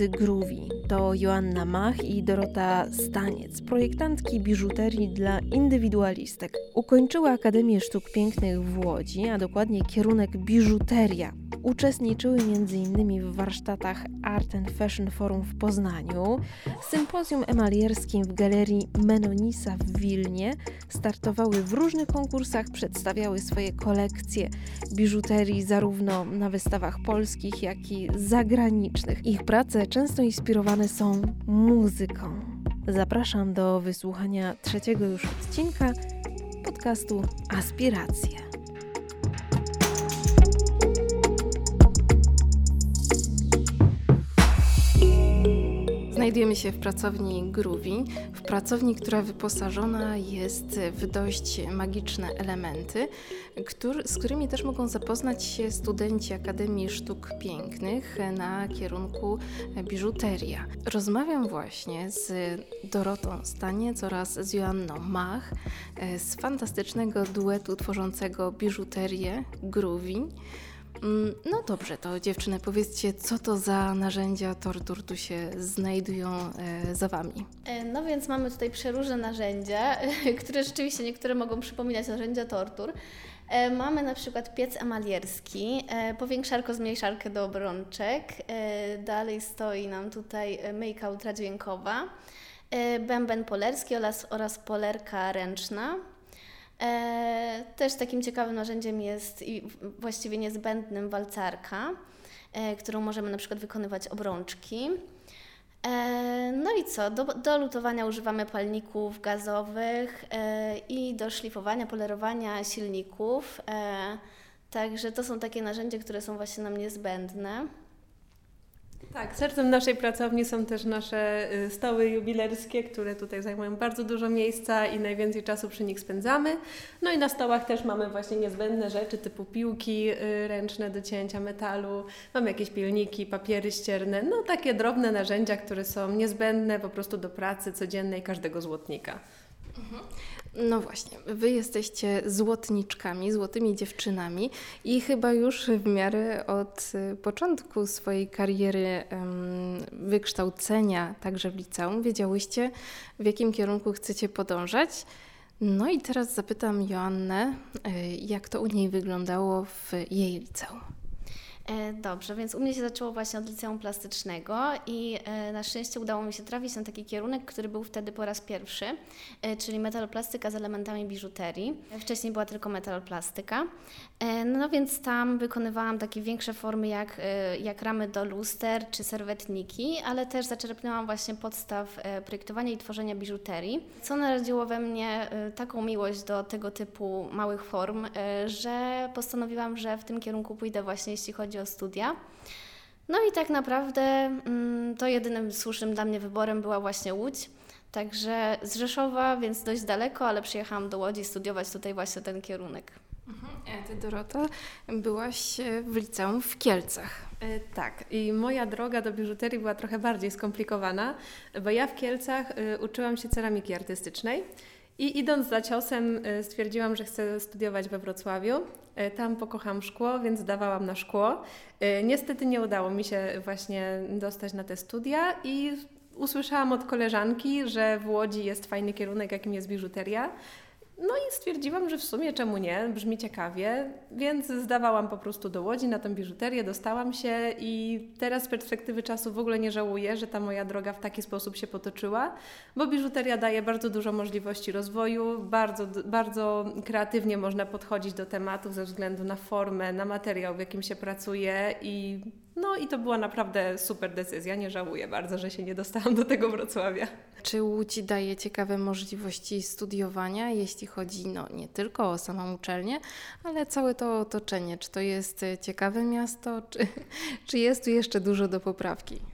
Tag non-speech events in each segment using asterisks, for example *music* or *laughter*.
ulicy Groovy. To Joanna Mach i Dorota Staniec, projektantki biżuterii dla indywidualistek. Ukończyły Akademię Sztuk Pięknych w Łodzi, a dokładnie kierunek biżuteria. Uczestniczyły m.in. w warsztatach Art and Fashion Forum w Poznaniu, sympozjum emalierskim w galerii Menonisa w Wilnie, startowały w różnych konkursach, przedstawiały swoje kolekcje biżuterii zarówno na wystawach polskich, jak i zagranicznych. Ich prace często inspirowane są muzyką. Zapraszam do wysłuchania trzeciego już odcinka podcastu Aspiracje. Znajdujemy się w pracowni Groovy, w pracowni, która wyposażona jest w dość magiczne elementy, który, z którymi też mogą zapoznać się studenci Akademii Sztuk Pięknych na kierunku biżuteria. Rozmawiam właśnie z Dorotą Staniec oraz z Joanną Mach z fantastycznego duetu tworzącego biżuterię Groovy. Mm, no dobrze, to dziewczyny, powiedzcie, co to za narzędzia tortur tu się znajdują e, za Wami? E, no więc mamy tutaj przeróżne narzędzia, *laughs* które rzeczywiście niektóre mogą przypominać narzędzia tortur. E, mamy na przykład piec emalierski, powiększarko, zmniejszarkę do obrączek. Dalej stoi nam tutaj myjka ultradźwiękowa, bęben polerski oraz, oraz polerka ręczna. E, też takim ciekawym narzędziem jest i właściwie niezbędnym walcarka, e, którą możemy na przykład wykonywać obrączki. E, no i co? Do, do lutowania używamy palników gazowych i do szlifowania, polerowania silników. Także to są takie narzędzia, które są właśnie nam niezbędne. Tak, sercem naszej pracowni są też nasze y, stoły jubilerskie, które tutaj zajmują bardzo dużo miejsca i najwięcej czasu przy nich spędzamy. No i na stołach też mamy właśnie niezbędne rzeczy typu piłki y, ręczne do cięcia metalu, mamy jakieś pilniki, papiery ścierne, no takie drobne narzędzia, które są niezbędne po prostu do pracy codziennej każdego złotnika. No właśnie, wy jesteście złotniczkami, złotymi dziewczynami i chyba już w miarę od y, początku swojej kariery wykształcenia, także w liceum, wiedziałyście, w jakim kierunku chcecie podążać. No i teraz zapytam Joannę, y, jak to u niej wyglądało w jej liceum. E, dobrze, więc u mnie się zaczęło właśnie od liceum plastycznego i e, na szczęście udało mi się trafić na taki kierunek, który był wtedy po raz pierwszy, e, czyli metaloplastyka z elementami biżuterii. Wcześniej była tylko metaloplastyka. No więc tam wykonywałam takie większe formy jak, jak ramy do luster czy serwetniki, ale też zaczerpnęłam właśnie podstaw projektowania i tworzenia biżuterii, co narodziło we mnie taką miłość do tego typu małych form, że postanowiłam, że w tym kierunku pójdę właśnie jeśli chodzi o studia. No i tak naprawdę mm, to jedynym słusznym dla mnie wyborem była właśnie Łódź. Także z Rzeszowa, więc dość daleko, ale przyjechałam do Łodzi studiować tutaj właśnie ten kierunek. Mhm. A ty, Dorota, byłaś e, w liceum w Kielcach. E, tak, i moja droga do biżuterii była trochę bardziej skomplikowana, bo ja w Kielcach e, uczyłam się ceramiki artystycznej. I idąc za ciosem stwierdziłam, że chcę studiować we Wrocławiu E, tam pokocham szkło, więc dawałam na szkło. E, niestety nie udało mi się właśnie dostać na te studia i usłyszałam od koleżanki, że w Łodzi jest fajny kierunek, jakim jest biżuteria. No i stwierdziłam, że w sumie czemu nie, brzmi ciekawie, więc zdawałam po prostu do Łodzi na tę biżuterię, dostałam się i teraz z perspektywy czasu w ogóle nie żałuję, że ta moja droga w taki sposób się potoczyła, bo biżuteria daje bardzo dużo możliwości rozwoju, bardzo, bardzo kreatywnie można podchodzić do tematów ze względu na formę, na materiał, w jakim się pracuje i no i to była naprawdę super decyzja. Nie żałuję bardzo, że się nie dostałam do tego Wrocławia. Czy Łódź daje ciekawe możliwości studiowania, jeśli chodzi no, nie tylko o samą uczelnię, ale całe to otoczenie? Czy to jest ciekawe miasto, czy, czy jest tu jeszcze dużo do poprawki?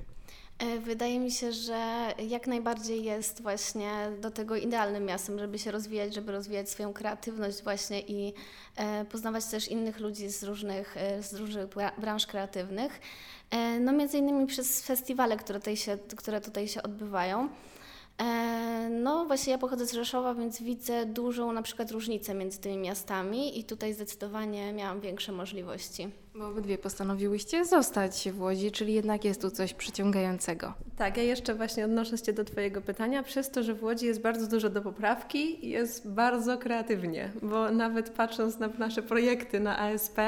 E, wydaje mi się, że jak najbardziej jest właśnie do tego idealnym miastem, żeby się rozwijać, żeby rozwijać swoją kreatywność właśnie i e, poznawać też innych ludzi z różnych, e, z różnych branż kreatywnych. No między innymi przez festiwale, które tutaj się, które tutaj się odbywają. No właśnie ja pochodzę z Rzeszowa, więc widzę dużą na przykład różnicę między tymi miastami i tutaj zdecydowanie miałam większe możliwości. Bo obydwie postanowiłyście zostać w Łodzi, czyli jednak jest tu coś przyciągającego. Tak, ja jeszcze właśnie odnoszę się do Twojego pytania. Przez to, że w Łodzi jest bardzo dużo do poprawki, jest bardzo kreatywnie, bo nawet patrząc na nasze projekty na ASP,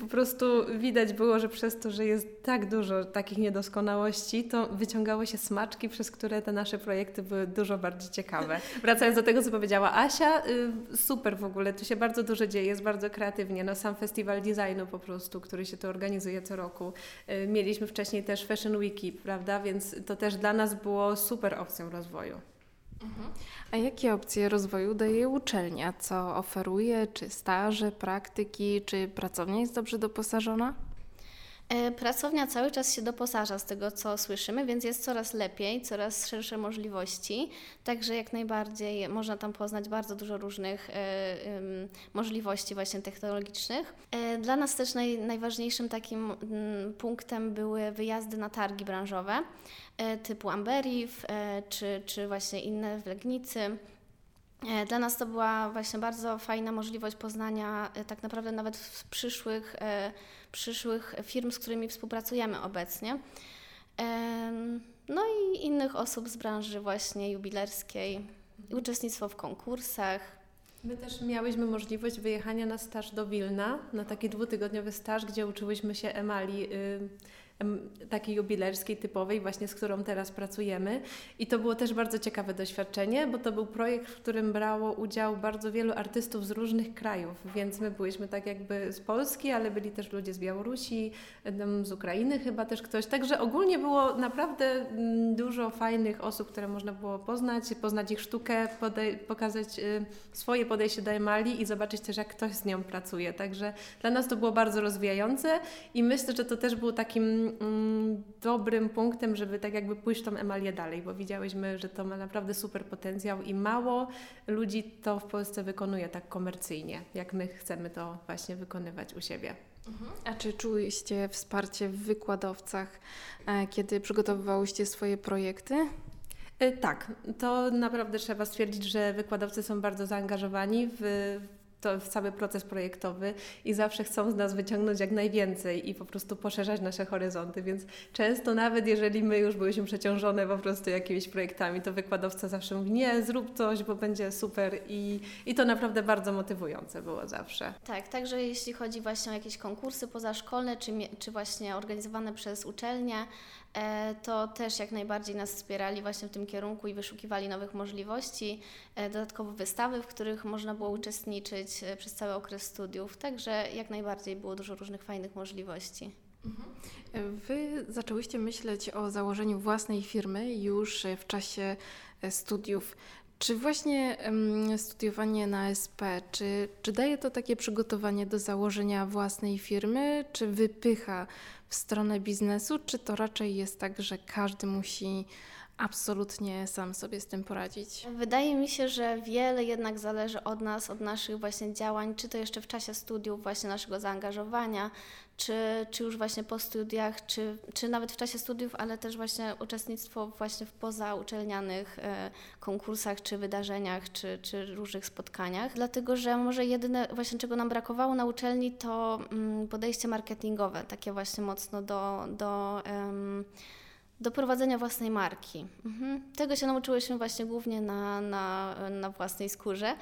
po prostu widać było, że przez to, że jest tak dużo takich niedoskonałości, to wyciągało się smaczki, przez które te nasze projekty były dużo bardziej ciekawe. Wracając do tego, co powiedziała Asia, y, super w ogóle, tu się bardzo dużo dzieje, jest bardzo kreatywnie. No, sam festiwal designu po prostu, który się tu organizuje co roku. Y, mieliśmy wcześniej też Fashion Weeki, prawda, więc to też dla nas było super opcją rozwoju. Mhm. A jakie opcje rozwoju daje uczelnia? Co oferuje? Czy staże, praktyki? Czy pracownia jest dobrze doposażona? E, pracownia cały czas się doposaża z tego, co słyszymy, więc jest coraz lepiej, coraz szersze możliwości. Także jak najbardziej można tam poznać bardzo dużo różnych e, możliwości właśnie technologicznych. E, dla nas też naj, najważniejszym takim mm, punktem były wyjazdy na targi branżowe typu Amberiv czy, czy właśnie inne w Legnicy. Dla nas to była właśnie bardzo fajna możliwość poznania tak naprawdę nawet przyszłych przyszłych firm, z którymi współpracujemy obecnie. No i innych osób z branży właśnie jubilerskiej, uczestnictwo w konkursach. My też miałyśmy możliwość wyjechania na staż do Wilna, na taki dwutygodniowy staż, gdzie uczyłyśmy się emali. Takiej jubilerskiej, typowej, właśnie z którą teraz pracujemy. I to było też bardzo ciekawe doświadczenie, bo to był projekt, w którym brało udział bardzo wielu artystów z różnych krajów, więc my byliśmy tak jakby z Polski, ale byli też ludzie z Białorusi, z Ukrainy chyba też ktoś. Także ogólnie było naprawdę mm, dużo fajnych osób, które można było poznać, poznać ich sztukę, pokazać y, swoje podejście do emali i zobaczyć też, jak ktoś z nią pracuje. Także dla nas to było bardzo rozwijające i myślę, że to też był takim mm, dobrym punktem, żeby tak jakby pójść tą emalię dalej, bo widziałyśmy, że to ma naprawdę super potencjał i mało ludzi to w Polsce wykonuje tak komercyjnie, jak my chcemy to właśnie wykonywać u siebie. Mhm. A czy czuliście wsparcie w wykładowcach, e, kiedy przygotowywałyście swoje projekty? E, tak, to naprawdę trzeba stwierdzić, że wykładowcy są bardzo zaangażowani w to w cały proces projektowy i zawsze chcą z nas wyciągnąć jak najwięcej i po prostu poszerzać nasze horyzonty, więc często nawet jeżeli my już byliśmy przeciążone po prostu jakimiś projektami, to wykładowca zawsze mówi nie, zrób coś, bo będzie super i, i to naprawdę bardzo motywujące było zawsze. Tak, także jeśli chodzi właśnie o jakieś konkursy pozaszkolne, czy, czy właśnie organizowane przez uczelnie, to też jak najbardziej nas wspierali właśnie w tym kierunku i wyszukiwali nowych możliwości, e, dodatkowo wystawy, w których można było uczestniczyć e, przez cały okres studiów, także jak najbardziej było dużo różnych fajnych możliwości. Mhm. Wy zaczęłyście myśleć o założeniu własnej firmy już w czasie studiów. Czy właśnie studiowanie na SP, czy, czy daje to takie przygotowanie do założenia własnej firmy, czy wypycha w stronę biznesu, czy to raczej jest tak, że każdy musi absolutnie sam sobie z tym poradzić? Wydaje mi się, że wiele jednak zależy od nas, od naszych właśnie działań, czy to jeszcze w czasie studiów, właśnie naszego zaangażowania, czy, czy już właśnie po studiach, czy, czy nawet w czasie studiów, ale też właśnie uczestnictwo właśnie w pozauczelnianych e, konkursach, czy wydarzeniach, czy, czy różnych spotkaniach. Dlatego, że może jedyne właśnie czego nam brakowało na uczelni to mm, podejście marketingowe, takie właśnie mocno do, do do prowadzenia własnej marki. Mhm. Tego się nauczyłyśmy właśnie głównie na, na, na własnej skórze.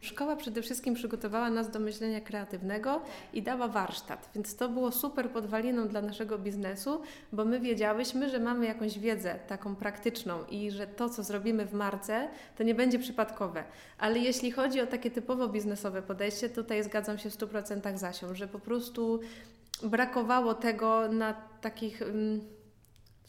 Szkoła przede wszystkim przygotowała nas do myślenia kreatywnego i dała warsztat, więc to było super podwaliną dla naszego biznesu, bo my wiedziałyśmy, że mamy jakąś wiedzę taką praktyczną i że to, co zrobimy w marce, to nie będzie przypadkowe. Ale jeśli chodzi o takie typowo biznesowe podejście, tutaj zgadzam się w 100% z Asią, że po prostu brakowało tego na takich.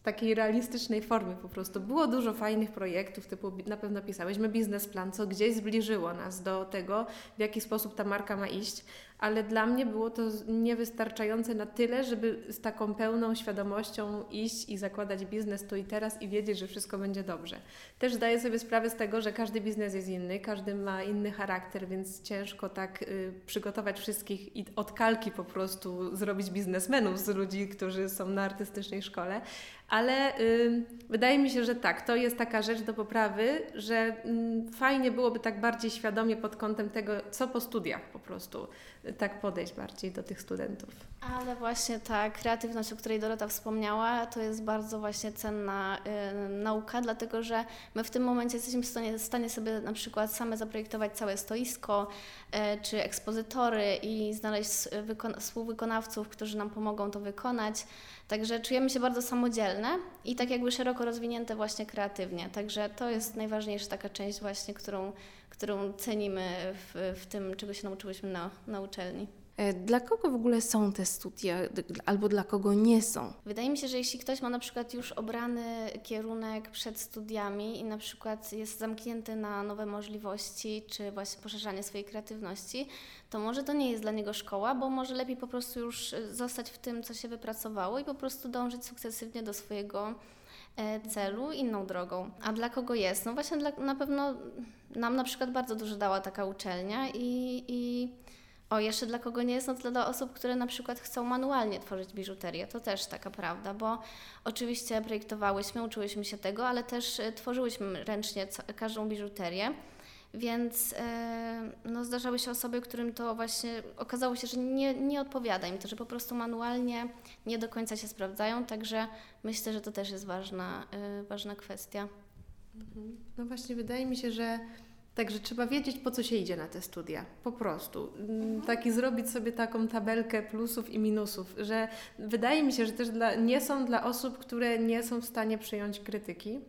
W takiej realistycznej formie po prostu. Było dużo fajnych projektów, typu na pewno pisałyśmy biznesplan, co gdzieś zbliżyło nas do tego, w jaki sposób ta marka ma iść, ale dla mnie było to niewystarczające na tyle, żeby z taką pełną świadomością iść i zakładać biznes tu i teraz i wiedzieć, że wszystko będzie dobrze. Też zdaję sobie sprawę z tego, że każdy biznes jest inny, każdy ma inny charakter, więc ciężko tak y, przygotować wszystkich i od kalki po prostu zrobić biznesmenów z ludzi, którzy są na artystycznej szkole, ale y, wydaje mi się, że tak, to jest taka rzecz do poprawy, że y, fajnie byłoby tak bardziej świadomie pod kątem tego, co po studiach po prostu tak podejść bardziej do tych studentów. Ale właśnie ta kreatywność, o której Dorota wspomniała, to jest bardzo właśnie cenna y, nauka, dlatego że my w tym momencie jesteśmy w stanie, w stanie sobie na przykład same zaprojektować całe stoisko y, czy ekspozytory i znaleźć współwykonawców, którzy nam pomogą to wykonać. Także czujemy się bardzo samodzielne i tak jakby szeroko rozwinięte właśnie kreatywnie. Także to jest najważniejsza taka część właśnie, którą, którą cenimy w, w tym, czego się nauczyłyśmy na, na uczelni. E, dla kogo w ogóle są te studia, albo dla kogo nie są? Wydaje mi się, że jeśli ktoś ma na przykład już obrany kierunek przed studiami i na przykład jest zamknięty na nowe możliwości, czy właśnie poszerzanie swojej kreatywności, to może to nie jest dla niego szkoła, bo może lepiej po prostu już zostać w tym, co się wypracowało i po prostu dążyć sukcesywnie do swojego e, celu inną drogą. A dla kogo jest? No właśnie dla, na pewno nam na przykład bardzo dużo dała taka uczelnia i, i o, jeszcze dla kogo nie jest, no to dla osób, które na przykład chcą manualnie tworzyć biżuterię. To też taka prawda, bo oczywiście projektowałyśmy, uczyłyśmy się tego, ale też e, tworzyłyśmy ręcznie każdą biżuterię. Więc e, no, zdarzały się osoby, którym to właśnie okazało się, że nie, nie odpowiada im to, że po prostu manualnie nie do końca się sprawdzają, także myślę, że to też jest ważna, e, ważna kwestia. Mhm. No właśnie, wydaje mi się, że Także trzeba wiedzieć, po co się idzie na te studia. Po prostu. Mhm. Taki zrobić sobie taką tabelkę plusów i minusów, że wydaje mi się, że też dla, nie są dla osób, które nie są w stanie przyjąć krytyki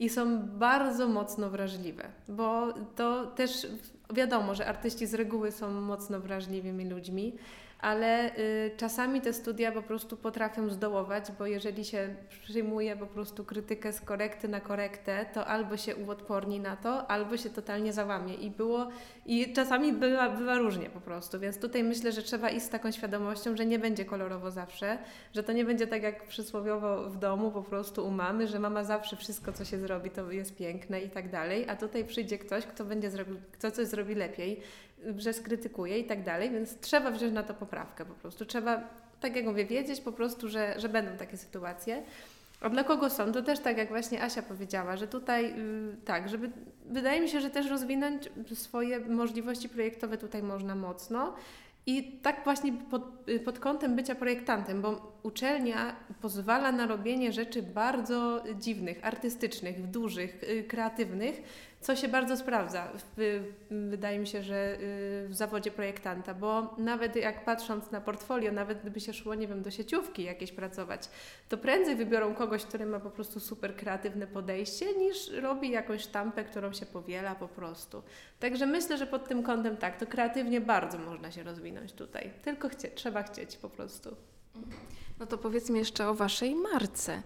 i są bardzo mocno wrażliwe, bo to też wiadomo, że artyści z reguły są mocno wrażliwymi ludźmi ale y, czasami te studia po prostu potrafią zdołować, bo jeżeli się przyjmuje po prostu krytykę z korekty na korektę, to albo się uodporni na to, albo się totalnie załamie. I było, i czasami bywa, bywa różnie po prostu, więc tutaj myślę, że trzeba iść z taką świadomością, że nie będzie kolorowo zawsze, że to nie będzie tak jak przysłowiowo w domu po prostu u mamy, że mama zawsze wszystko, co się zrobi, to jest piękne i tak dalej, a tutaj przyjdzie ktoś, kto będzie zrobił, kto coś zrobi lepiej, że skrytykuje i tak dalej, więc trzeba wziąć na to poprawkę po prostu. Trzeba, tak jak mówię, wiedzieć po prostu, że, że będą takie sytuacje. A dla kogo są? To też tak jak właśnie Asia powiedziała, że tutaj yy, tak, żeby wydaje mi się, że też rozwinąć swoje możliwości projektowe tutaj można mocno. I tak właśnie pod, y, pod kątem bycia projektantem, bo uczelnia pozwala na robienie rzeczy bardzo dziwnych, artystycznych, dużych, y, kreatywnych, co się bardzo sprawdza, wydaje mi się, że y, w zawodzie projektanta, bo nawet jak patrząc na portfolio, nawet gdyby się szło, nie wiem, do sieciówki jakieś pracować, to prędzej wybiorą kogoś, który ma po prostu super kreatywne podejście, niż robi jakąś sztampę, którą się powiela po prostu. Także myślę, że pod tym kątem tak, to kreatywnie bardzo można się rozwinąć tutaj. Tylko chcie, trzeba chcieć po prostu. No to powiedzmy jeszcze o Waszej marce,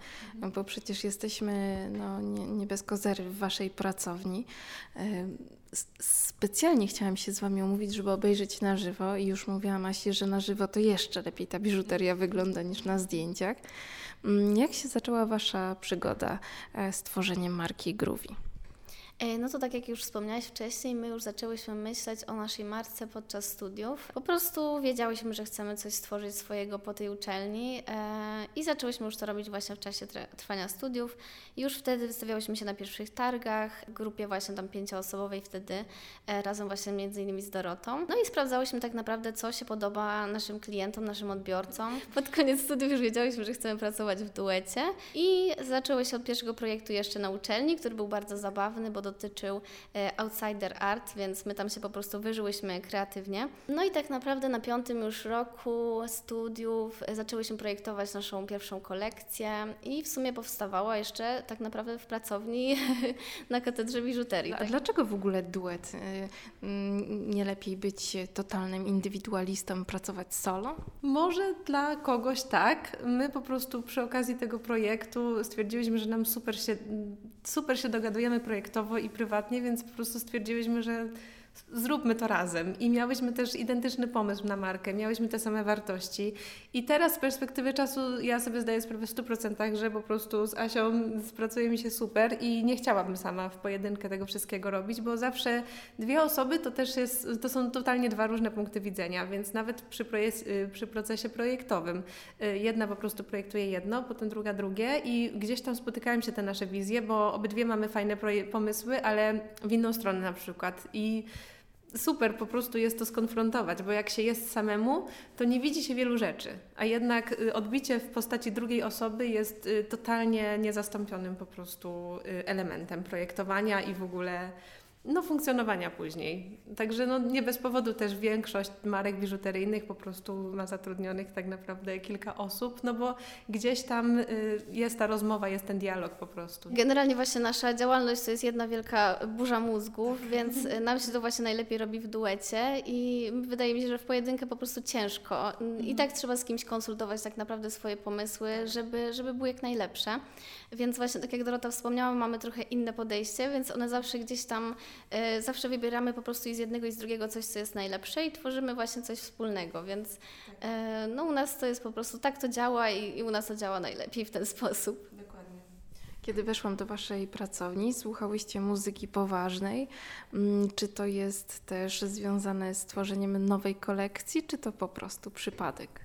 bo przecież jesteśmy no, nie, nie bez kozery w Waszej pracowni. Specjalnie chciałam się z Wami omówić, żeby obejrzeć na żywo i już mówiłam Asi, że na żywo to jeszcze lepiej ta biżuteria wygląda niż na zdjęciach. Mm, jak się zaczęła Wasza przygoda e, z tworzeniem marki Groovy? E, no to tak jak już wspomniałaś wcześniej, my już zaczęłyśmy myśleć o naszej marce podczas studiów. Po prostu wiedziałyśmy, że chcemy coś stworzyć swojego po tej uczelni e, i zaczęłyśmy już to robić właśnie w czasie trwania studiów. Już wtedy wystawiałyśmy się na pierwszych targach, w grupie właśnie tam pięcioosobowej wtedy, e, razem właśnie między innymi z Dorotą. No i sprawdzałyśmy tak naprawdę, co się podoba naszym klientom, naszym odbiorcom. Pod koniec studiów już wiedziałyśmy, że chcemy pracować w duecie i zaczęły się od pierwszego projektu jeszcze na uczelni, który był bardzo zabawny, bo dotyczył e, Outsider Art, więc my tam się po prostu wyżyłyśmy kreatywnie. No i tak naprawdę na piątym już roku studiów zaczęłyśmy projektować naszą pierwszą kolekcję i w sumie powstawała jeszcze tak naprawdę w pracowni *laughs* na katedrze biżuterii. A tak? dlaczego w ogóle duet? E, nie lepiej być totalnym indywidualistą, pracować solo? Może dla kogoś tak. My po prostu przy okazji tego projektu stwierdziłyśmy, że nam super się, super się dogadujemy projektowo i prywatnie, więc po prostu stwierdziłyśmy, że zróbmy to razem. I miałyśmy też identyczny pomysł na markę, miałyśmy te same wartości. I teraz z perspektywy czasu ja sobie zdaję sprawę w 100%, że po prostu z Asią spracuje mi się super i nie chciałabym sama w pojedynkę tego wszystkiego robić, bo zawsze dwie osoby to też jest, to są totalnie dwa różne punkty widzenia, więc nawet przy, przy procesie projektowym y, jedna po prostu projektuje jedno, potem druga drugie i gdzieś tam spotykają się te nasze wizje, bo obydwie mamy fajne pomysły, ale w inną stronę na przykład. I super po prostu jest to skonfrontować, bo jak się jest samemu, to nie widzi się wielu rzeczy, a jednak y, odbicie w postaci drugiej osoby jest y, totalnie niezastąpionym po prostu y, elementem projektowania i w ogóle no, funkcjonowania później. Także no, nie bez powodu też większość marek biżuteryjnych po prostu ma zatrudnionych tak naprawdę kilka osób, no bo gdzieś tam y, jest ta rozmowa, jest ten dialog po prostu. Generalnie właśnie nasza działalność to jest jedna wielka burza mózgów, więc y, nam się to właśnie najlepiej robi w duecie i wydaje mi się, że w pojedynkę po prostu ciężko. I tak trzeba z kimś konsultować tak naprawdę swoje pomysły, żeby, żeby były jak najlepsze. Więc właśnie tak jak Dorota wspomniała, mamy trochę inne podejście, więc one zawsze gdzieś tam zawsze wybieramy po prostu i z jednego i z drugiego coś, co jest najlepsze i tworzymy właśnie coś wspólnego, więc e, no, u nas to jest po prostu tak to działa i, i u nas to działa najlepiej w ten sposób. Dokładnie. Kiedy weszłam do Waszej pracowni, słuchałyście muzyki poważnej. Mm, czy to jest też związane z tworzeniem nowej kolekcji, czy to po prostu przypadek?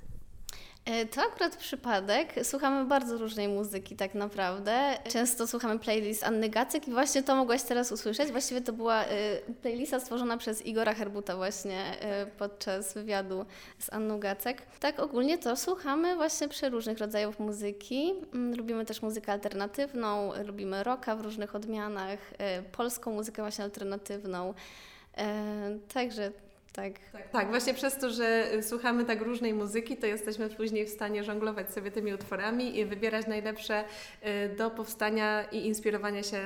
E, to akurat przypadek. Słuchamy bardzo różnej muzyki tak naprawdę. Często słuchamy playlist Anny Gacek i właśnie to mogłaś teraz usłyszeć. Właściwie to była e, playlista stworzona przez Igora Herbuta właśnie e, podczas wywiadu z Anną Gacek. Tak ogólnie to słuchamy właśnie przeróżnych rodzajów muzyki. Mm, lubimy też muzykę alternatywną, lubimy rocka w różnych odmianach, polską muzykę właśnie alternatywną. Także tak. tak. Tak, właśnie przez to, że y, słuchamy tak różnej muzyki, to jesteśmy później w stanie żonglować sobie tymi utworami i wybierać najlepsze y, do powstania i inspirowania się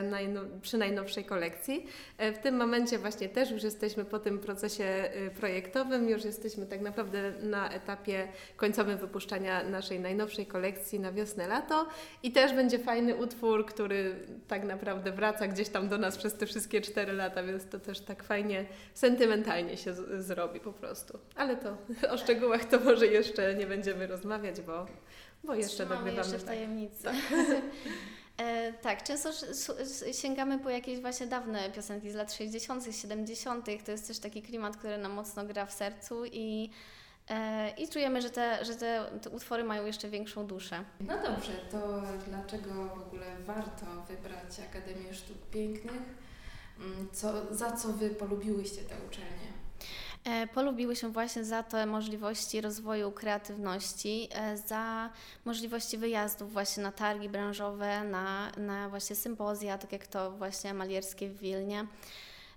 przy najnowszej kolekcji. Y, w tym momencie właśnie też już jesteśmy po tym procesie projektowym, już jesteśmy tak naprawdę na etapie końcowym wypuszczania naszej najnowszej kolekcji na wiosnę-lato i też będzie fajny utwór, który tak naprawdę wraca gdzieś tam do nas przez te wszystkie cztery lata, więc to też tak fajnie, sentymentalnie się zrobi po prostu. Ale to *laughs* o szczegółach to może jeszcze nie będziemy rozmawiać, bo, bo jeszcze Trzymamy dogrywamy. jeszcze w tajemnicy. Tak. *laughs* E, tak, często sięgamy po jakieś właśnie dawne piosenki z lat 60., 70., to jest też taki klimat, który nam mocno gra w sercu i, e, i czujemy, że, te, że te, te utwory mają jeszcze większą duszę. No dobrze, to dlaczego w ogóle warto wybrać Akademię Sztuk Pięknych? Mm, co, za co Wy polubiłyście tę uczelnię? E, polubiły się właśnie za te możliwości rozwoju kreatywności, e, za możliwości wyjazdów właśnie na targi branżowe, na, na właśnie sympozja, tak jak to właśnie malierskie w Wilnie.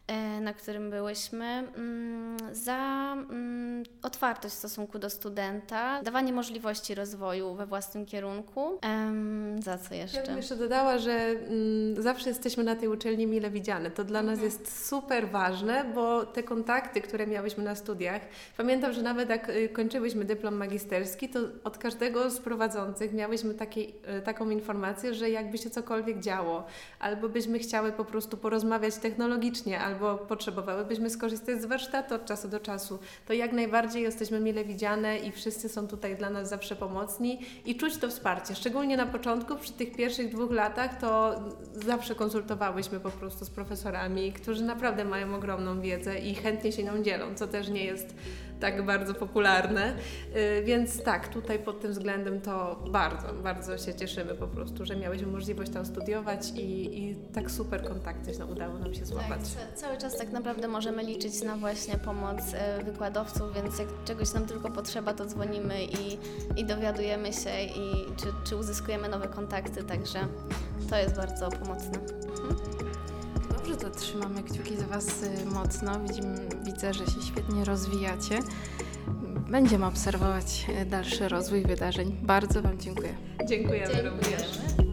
E, na którym byłyśmy, mm, za mm, otwartość w stosunku do studenta, dawanie możliwości rozwoju we własnym kierunku. Za co jeszcze? Ja bym jeszcze dodała, że mm, zawsze jesteśmy na tej uczelni mile widziane. To dla nas mhm. jest super ważne, bo te kontakty, które miałyśmy na studiach, pamiętam, że nawet jak y, kończyłyśmy dyplom magisterski, to od każdego z prowadzących miałyśmy takie, y, taką informację, że jakby się cokolwiek działo, albo byśmy chciały po prostu porozmawiać technologicznie, albo albo potrzebowałybyśmy skorzystać z warsztatu od czasu do czasu, to jak najbardziej jesteśmy mile widziane i wszyscy są tutaj dla nas zawsze pomocni i czuć to wsparcie. Szczególnie na początku, przy tych pierwszych dwóch latach, to zawsze konsultowałyśmy po prostu z profesorami, którzy naprawdę mają ogromną wiedzę i chętnie się nią dzielą, co też nie jest tak bardzo popularne. Y, więc tak, tutaj pod tym względem to bardzo, bardzo się cieszymy po prostu, że miałyśmy możliwość tam studiować i, i tak super kontakty no, udało nam się złapać. Tak, cały czas tak naprawdę możemy liczyć na właśnie pomoc y, wykładowców, więc jak czegoś nam tylko potrzeba, to dzwonimy i, i dowiadujemy się i czy, czy uzyskujemy nowe kontakty, także to jest bardzo pomocne. Mhm to trzymamy kciuki za Was y, mocno. Widzimy, widzę, że się świetnie rozwijacie. Będziemy obserwować y, dalszy rozwój wydarzeń. Bardzo Wam dziękuję. Dziękujemy, Dziękujemy. również.